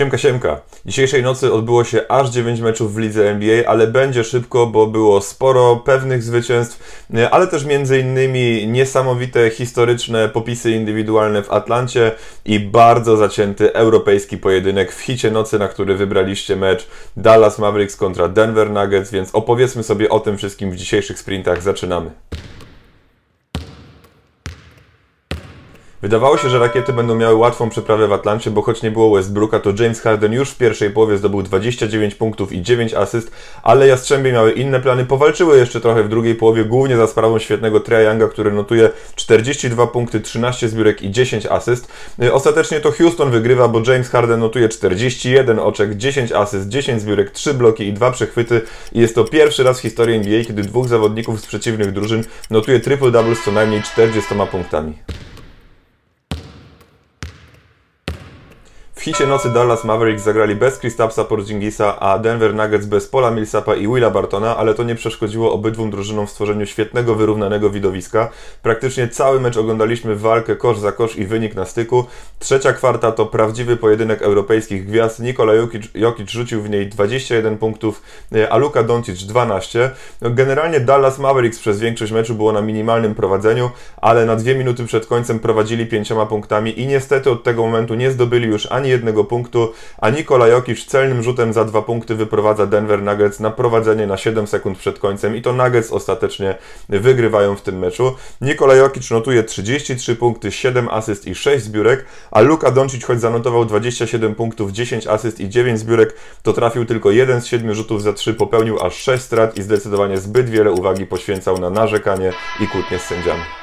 Siemka, siemka. Dzisiejszej nocy odbyło się aż 9 meczów w lidze NBA, ale będzie szybko, bo było sporo pewnych zwycięstw, ale też innymi niesamowite historyczne popisy indywidualne w Atlancie i bardzo zacięty europejski pojedynek w hicie nocy, na który wybraliście mecz Dallas Mavericks kontra Denver Nuggets, więc opowiedzmy sobie o tym wszystkim w dzisiejszych sprintach. Zaczynamy. Wydawało się, że rakiety będą miały łatwą przeprawę w Atlancie, bo choć nie było Westbrooka, to James Harden już w pierwszej połowie zdobył 29 punktów i 9 asyst, ale Jastrzębie miały inne plany, powalczyły jeszcze trochę w drugiej połowie, głównie za sprawą świetnego Treya Younga, który notuje 42 punkty, 13 zbiórek i 10 asyst. Y, ostatecznie to Houston wygrywa, bo James Harden notuje 41 oczek, 10 asyst, 10 zbiórek, 3 bloki i 2 przechwyty i jest to pierwszy raz w historii NBA, kiedy dwóch zawodników z przeciwnych drużyn notuje triple-double z co najmniej 40 punktami. W hicie nocy Dallas Mavericks zagrali bez Kristapsa Porzingisa, a Denver Nuggets bez Paula Millsapa i Willa Bartona, ale to nie przeszkodziło obydwu drużynom w stworzeniu świetnego, wyrównanego widowiska. Praktycznie cały mecz oglądaliśmy walkę kosz za kosz i wynik na styku. Trzecia kwarta to prawdziwy pojedynek europejskich gwiazd. Nikola Jokic, Jokic rzucił w niej 21 punktów, a Luka Doncic 12. Generalnie Dallas Mavericks przez większość meczu było na minimalnym prowadzeniu, ale na dwie minuty przed końcem prowadzili pięcioma punktami i niestety od tego momentu nie zdobyli już ani jednego punktu, a Nikola Jokic celnym rzutem za dwa punkty wyprowadza Denver Nuggets na prowadzenie na 7 sekund przed końcem i to Nuggets ostatecznie wygrywają w tym meczu. Nikola Jokic notuje 33 punkty, 7 asyst i 6 zbiórek, a Luka Doncic choć zanotował 27 punktów, 10 asyst i 9 zbiórek, to trafił tylko jeden z 7 rzutów za 3, popełnił aż 6 strat i zdecydowanie zbyt wiele uwagi poświęcał na narzekanie i kłótnie z sędziami.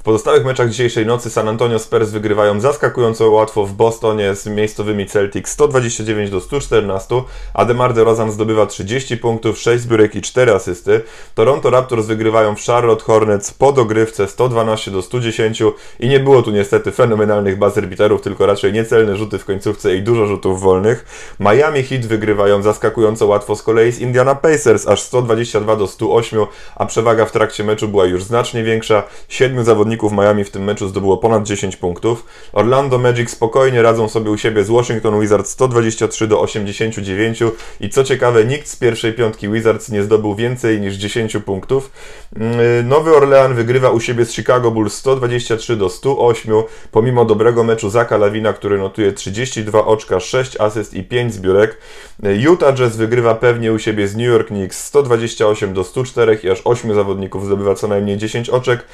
W pozostałych meczach dzisiejszej nocy San Antonio Spurs wygrywają zaskakująco łatwo w Bostonie z miejscowymi Celtics 129 do 114, a DeMar DeRozan zdobywa 30 punktów, 6 zbiórek i 4 asysty. Toronto Raptors wygrywają w Charlotte Hornets po dogrywce 112 do 110 i nie było tu niestety fenomenalnych buzzer beaterów, tylko raczej niecelne rzuty w końcówce i dużo rzutów wolnych. Miami Heat wygrywają zaskakująco łatwo z kolei z Indiana Pacers aż 122 do 108, a przewaga w trakcie meczu była już znacznie większa. Siedmiu zawodników zawodników Miami w tym meczu zdobyło ponad 10 punktów. Orlando Magic spokojnie radzą sobie u siebie z Washington Wizards 123 do 89 i co ciekawe, nikt z pierwszej piątki Wizards nie zdobył więcej niż 10 punktów. Mm, Nowy Orlean wygrywa u siebie z Chicago Bulls 123 do 108, pomimo dobrego meczu Zaka Lawina, który notuje 32 oczka, 6 asyst i 5 zbiórek. Utah Jazz wygrywa pewnie u siebie z New York Knicks 128 do 104 i aż 8 zawodników zdobywa co najmniej 10 oczek.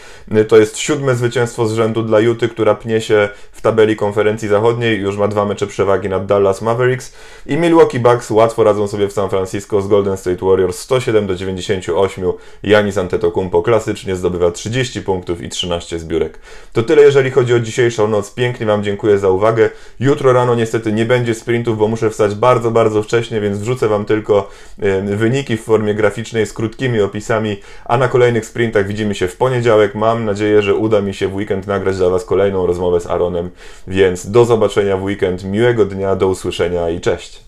To jest siódme zwycięstwo z rzędu dla Juty, która pnie się w tabeli konferencji zachodniej, już ma dwa mecze przewagi nad Dallas Mavericks i Milwaukee Bucks łatwo radzą sobie w San Francisco z Golden State Warriors 107 do 98. Janis Antetokounmpo klasycznie zdobywa 30 punktów i 13 zbiórek. To tyle jeżeli chodzi o dzisiejszą noc. Pięknie Wam dziękuję za uwagę. Jutro rano niestety nie będzie sprintów, bo muszę wstać bardzo, bardzo wcześnie, więc wrzucę Wam tylko wyniki w formie graficznej z krótkimi opisami, a na kolejnych sprintach widzimy się w poniedziałek. Mam nadzieję, że uda mi się w weekend nagrać dla Was kolejną rozmowę z Aaronem, więc do zobaczenia w weekend, miłego dnia, do usłyszenia i cześć!